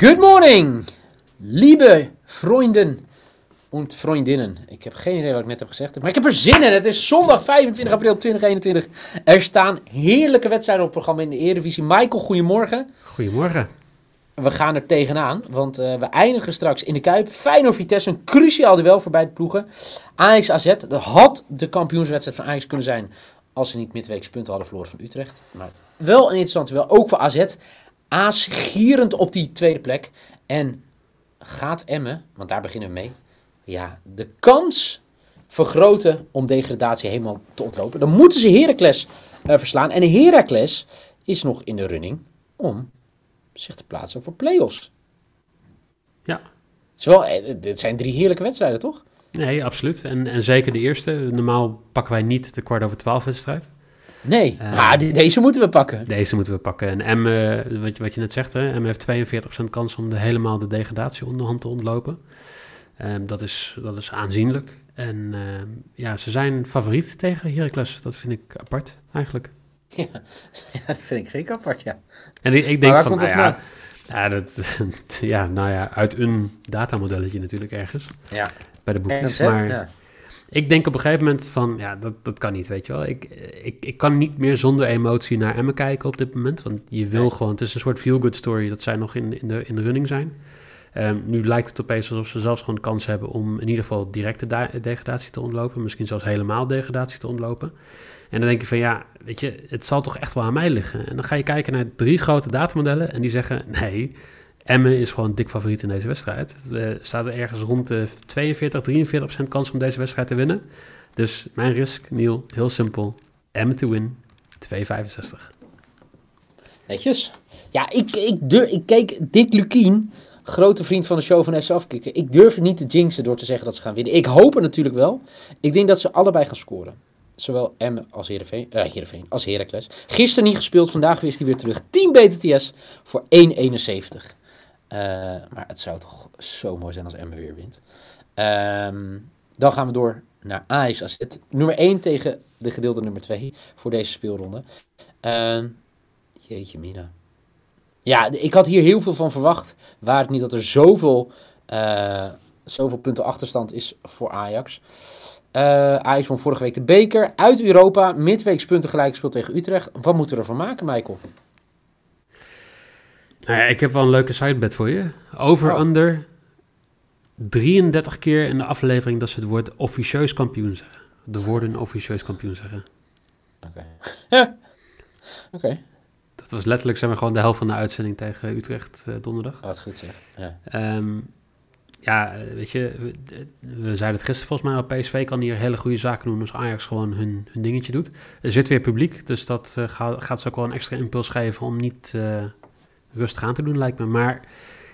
Good morning, lieve vrienden en vriendinnen. Ik heb geen idee wat ik net heb gezegd, maar ik heb er zin in. Het is zondag 25 april 2021. Er staan heerlijke wedstrijden op het programma in de Eredivisie. Michael, goedemorgen. Goedemorgen. We gaan er tegenaan, want uh, we eindigen straks in de Kuip. Feyenoord Vitesse, een cruciaal duel voor beide ploegen. Ajax AZ, dat had de kampioenswedstrijd van Ajax kunnen zijn als ze niet midweeks punten hadden verloren van Utrecht. Maar wel een interessant duel, ook voor AZ. Aas gierend op die tweede plek. En gaat Emmen, want daar beginnen we mee, ja, de kans vergroten om degradatie helemaal te ontlopen. Dan moeten ze Heracles uh, verslaan. En Heracles is nog in de running om zich te plaatsen voor play-offs. Ja. Het, is wel, eh, dit zijn drie heerlijke wedstrijden, toch? Nee, absoluut. En, en zeker de eerste. Normaal pakken wij niet de kwart over twaalf wedstrijd. Nee, uh, maar deze moeten we pakken. Deze moeten we pakken. En M, uh, wat, je, wat je net zegt, hè, M heeft 42% kans om de, helemaal de degradatie onderhand te ontlopen. Um, dat, is, dat is aanzienlijk. En uh, ja, ze zijn favoriet tegen Heracles. Dat vind ik apart, eigenlijk. Ja, ja dat vind ik zeker apart, ja. En ik, ik denk van, nou ja, ja, dat, ja, nou ja, uit een datamodelletje natuurlijk ergens. Ja. Bij de boekjes, maar... Ja. Ik denk op een gegeven moment van, ja, dat, dat kan niet, weet je wel. Ik, ik, ik kan niet meer zonder emotie naar Emmen kijken op dit moment. Want je wil nee. gewoon, het is een soort feel-good story dat zij nog in, in, de, in de running zijn. Um, nu lijkt het opeens alsof ze zelfs gewoon de kans hebben om in ieder geval directe degradatie te ontlopen. Misschien zelfs helemaal degradatie te ontlopen. En dan denk je van ja, weet je, het zal toch echt wel aan mij liggen. En dan ga je kijken naar drie grote datamodellen en die zeggen nee, Emmen is gewoon dik favoriet in deze wedstrijd. Er staat er ergens rond de 42, 43 procent kans om deze wedstrijd te winnen. Dus mijn risk, Niel, heel simpel. Emmen to win, 2,65. Netjes. Ja, ik, ik, durf, ik keek Dick Lukien, grote vriend van de show van FC Afkikken. Ik durf het niet te jinxen door te zeggen dat ze gaan winnen. Ik hoop het natuurlijk wel. Ik denk dat ze allebei gaan scoren. Zowel M als uh, Heerenveen als Heracles. Gisteren niet gespeeld, vandaag is hij weer terug. 10 BTTS voor 1,71. Uh, maar het zou toch zo mooi zijn als Emmen weer wint. Um, dan gaan we door naar Ajax AZ. Nummer 1 tegen de gedeelde nummer 2 voor deze speelronde. Uh, jeetje mina. Ja, ik had hier heel veel van verwacht. Waar het niet dat er zoveel, uh, zoveel punten achterstand is voor Ajax. Uh, Ajax won vorige week de beker. Uit Europa. Midweeks punten gelijk gespeeld tegen Utrecht. Wat moeten we ervan maken, Michael? Nou ja, ik heb wel een leuke sidebet voor je. Over-under oh. 33 keer in de aflevering dat ze het woord officieus kampioen zeggen. De woorden officieus kampioen zeggen. Oké. Okay. Oké. Okay. Dat was letterlijk zeg maar, gewoon de helft van de uitzending tegen Utrecht uh, donderdag. Oh, wat goed zeg. Ja. Um, ja, weet je, we, we, zeiden het gisteren volgens mij, op PSV kan hier hele goede zaken doen als Ajax gewoon hun, hun dingetje doet. Er zit weer publiek, dus dat uh, gaat, gaat ze ook wel een extra impuls geven om niet uh, rustig aan te doen, lijkt me. Maar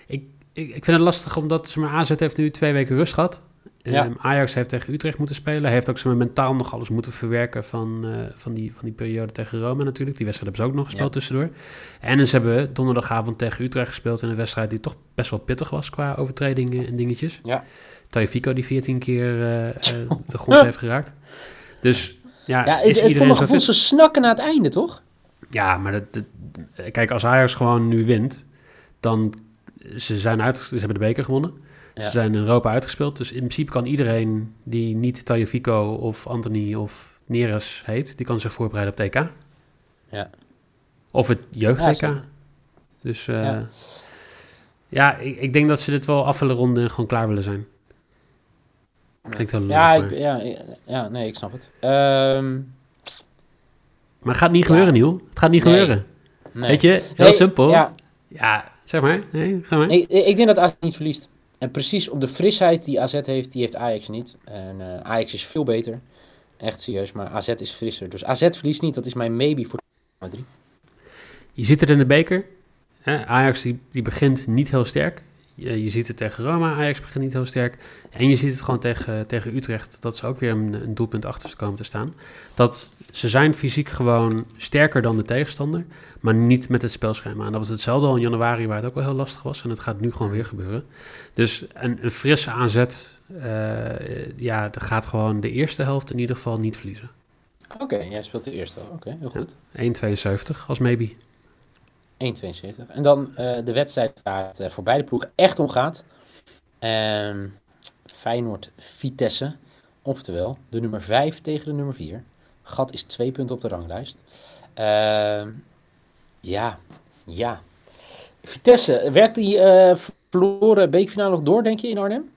ik, ik, ik vind het lastig, omdat ze maar AZ heeft nu twee weken rust gehad. Ja. Um, Ajax heeft tegen Utrecht moeten spelen. Hij heeft ook maar, mentaal nog alles moeten verwerken van, uh, van, die, van die periode tegen Roma natuurlijk. Die wedstrijd hebben ze ook nog gespeeld ja. tussendoor. En ze hebben donderdagavond tegen Utrecht gespeeld in een wedstrijd die toch best wel pittig was qua overtredingen en dingetjes. Ja. Tajifico die 14 keer uh, uh, de grond heeft geraakt. Dus ja, ja is het, het voor mijn gevoel ze snakken naar het einde, toch? Ja, maar dat, dat, kijk, als Ajax gewoon nu wint, dan ze zijn uit, ze hebben de beker gewonnen. Ja. Ze zijn in Europa uitgespeeld, dus in principe kan iedereen die niet Tagliafico of Anthony of Neres heet, die kan zich voorbereiden op TK. Ja. Of het jeugd-TK. Ja, dus uh, ja, ja ik, ik, denk dat ze dit wel af willen ronden en gewoon klaar willen zijn. Klinkt heel ja, leuk, ik, ja, ja, nee, ik snap het. Um, maar het gaat niet gebeuren, Niel. Het gaat niet nee. gebeuren. Nee. Weet je, heel nee, simpel. Ja. ja, zeg maar. Nee, ga maar. Ik, ik denk dat AZ niet verliest. En precies op de frisheid die AZ heeft, die heeft Ajax niet. En uh, Ajax is veel beter. Echt serieus, maar AZ is frisser. Dus AZ verliest niet, dat is mijn maybe voor 3. Je ziet het in de beker. Hè? Ajax die, die begint niet heel sterk. Je, je, ziet het tegen Roma, Ajax begint niet heel sterk. En je ziet het gewoon tegen, tegen Utrecht, dat ze ook weer een, een doelpunt achter komen te staan. Dat ze zijn fysiek gewoon sterker dan de tegenstander, maar niet met het spelschema. En dat was hetzelfde al in januari, waar het ook wel heel lastig was. En het gaat nu gewoon weer gebeuren. Dus een, een frisse aanzet, uh, ja, dat gaat gewoon de eerste helft in ieder geval niet verliezen. Oké, okay, jij speelt de eerste. Oké, okay, heel goed. Ja, 1,72 als maybe. 1,72. En dan eh, de wedstrijd waar het eh, voor beide ploegen echt om gaat. Ehm, Feyenoord-Vitesse. Oftewel, de nummer 5 tegen de nummer 4. Gat is twee punten op de ranglijst. Ehm, ja, ja. Vitesse, werkt die eh, verloren beekfinale nog door, denk je, in Arnhem?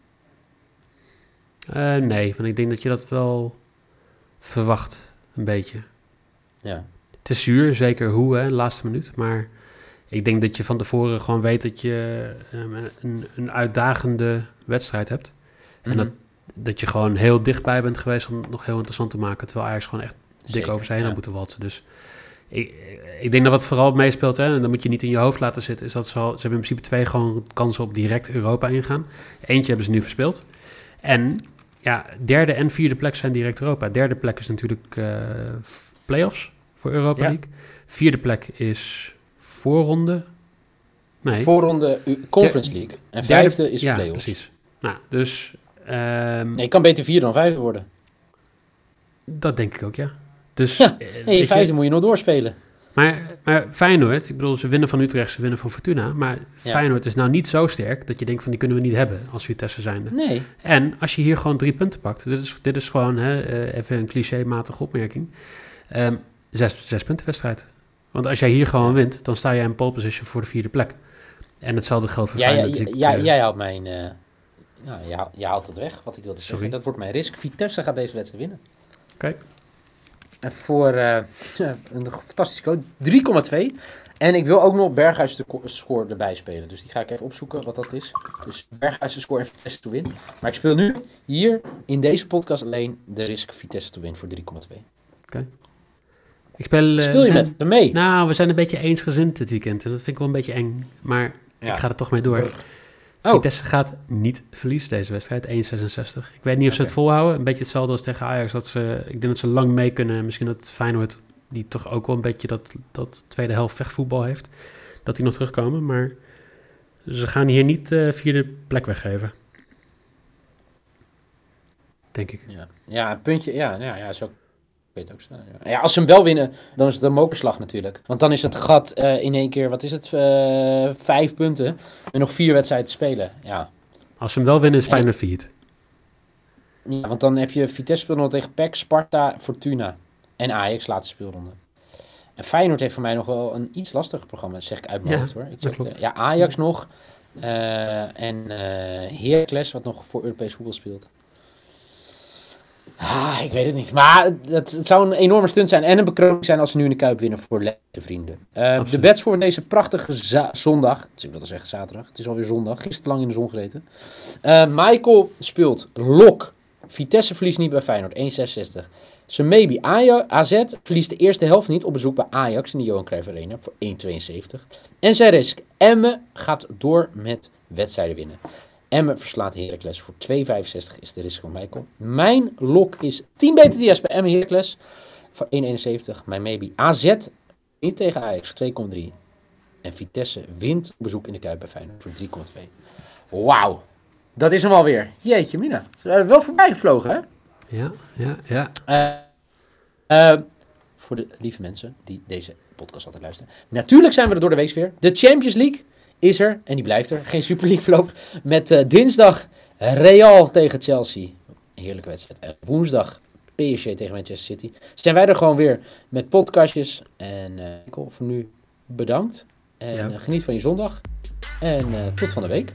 Nee, want ik denk dat je dat wel verwacht, een beetje. Ja. Het is zuur, zeker hoe, hè, de laatste minuut. Maar ik denk dat je van tevoren gewoon weet dat je um, een, een uitdagende wedstrijd hebt. En Mhm. dat, dat je gewoon heel dichtbij bent geweest om het nog heel interessant te maken. Terwijl Ajax gewoon echt dik Zeker, over zijn heen ja. had moeten walsen. Dus ik, ik denk dat wat vooral meespeelt, hè, en dat moet je niet in je hoofd laten zitten, is dat ze, al, ze hebben in principe twee gewoon kansen op direct Europa ingaan. Eentje hebben ze nu verspeeld. En ja, derde en vierde plek zijn direct Europa. Derde plek is natuurlijk f- play-offs voor Europa Ja. League. Vierde plek is voorronde. Nee, Voorronde Conference League. En derde- vijfde is ja, play-offs. precies. Nou, dus ehm, Nee, je kan beter vier dan vijf worden. dat denk ik ook, ja. Dus, Ja, eh, Nee, je, vijfde moet je nog doorspelen. Maar, maar Feyenoord, ik bedoel, ze winnen van Utrecht, ze winnen van Fortuna. Maar Ja. Feyenoord is nou niet zo sterk dat je denkt van die kunnen we niet hebben als Vitesse zijnde. Nee. En als je hier gewoon drie punten pakt, dit is, dit is gewoon hè, eh, even een clichématige opmerking. Ehm, zes, zes punten wedstrijd. Want als jij hier gewoon wint, dan sta je in pole position voor de vierde plek. En hetzelfde geldt voor Ja, ja, Feyenoord. ja, ik, ja, eh, jij haalt mijn... eh nou, jij, haalt- jij haalt het weg, wat ik wilde zeggen. Sorry. Dat wordt mijn risk. Vitesse gaat deze wedstrijd winnen. Kijk. En voor eh, een fantastische code. 3,2. En ik wil ook nog Berghuis score erbij spelen. Dus die ga ik even opzoeken wat dat is. Dus Berghuis de score en Vitesse to win. Maar ik speel nu hier in deze podcast alleen de risk Vitesse to win voor 3,2. Ik speel, eh, Speel je zijn- met hem mee? Nou, we zijn een beetje eensgezind dit weekend. En dat vind ik wel een beetje eng. Maar Ja. ik ga er toch mee door. Oh. Vitesse gaat niet verliezen deze wedstrijd, 1,66. Ik weet niet of ze het volhouden. Een beetje hetzelfde als tegen Ajax. Dat ze, ik denk dat ze lang mee kunnen. Misschien dat Feyenoord, die toch ook wel een beetje dat, dat tweede helft vechtvoetbal heeft, dat die nog terugkomen. Maar ze gaan hier niet de vierde plek weggeven. Denk ik. Ja, ja een puntje. Ja, nou ja, ja zo. Ik weet ook. Ja. ja, als ze hem wel winnen, dan is het een mokerslag natuurlijk. Want dan is het gat eh, in één keer, wat is het, eh, vijf punten. En nog vier wedstrijden te spelen. Ja. Als ze hem wel winnen, is Ja, Feyenoord viert. ja, want dan heb je Vitesse speelronde tegen PEC, Sparta, Fortuna en Ajax laatste speelronde. En Feyenoord heeft voor mij nog wel een iets lastiger programma, zeg ik uit mijn Ja, hoofd hoor. Ik zeg, eh, ja, Ajax nog. en Heracles, wat nog voor Europees voetbal speelt. Ah, ik weet het niet. Maar het, het zou een enorme stunt zijn en een bekroning zijn als ze nu in de Kuip winnen voor de vrienden. Eh, de bets voor deze prachtige zondag. Dus ik wilde zeggen zaterdag. Het is alweer zondag. Gisteren lang in de zon gereden. Eh, Michael speelt Lok. Vitesse verliest niet bij Feyenoord. 1,66. Semebi Aja- AZ verliest de eerste helft niet op bezoek bij Ajax in de Johan Cruijff Arena voor 1,72. En zijn risk. Emmen gaat door met wedstrijden winnen. Emmen verslaat Heracles voor 2,65 is de risk van Michael. Mijn lok is 10 BTTS bij Emmen Heracles voor 1,71. Mijn maybe AZ niet tegen Ajax 2,3. En Vitesse wint bezoek in de Kuip bij Feyenoord voor 3,2. Wauw. Dat is hem alweer. Jeetje mina. Ze zijn wel voorbij gevlogen hè? Ja, ja, ja. Eh, eh, voor de lieve mensen die deze podcast altijd luisteren. Natuurlijk zijn we er door de week weer. De Champions League is er en die blijft er. Geen Super League verloop. Met eh, dinsdag Real tegen Chelsea. Heerlijke wedstrijd. En woensdag PSG tegen Manchester City. Zijn wij er gewoon weer met podcastjes. En ik hoop voor nu bedankt. En Ja. eh, geniet van je zondag. En tot van de week.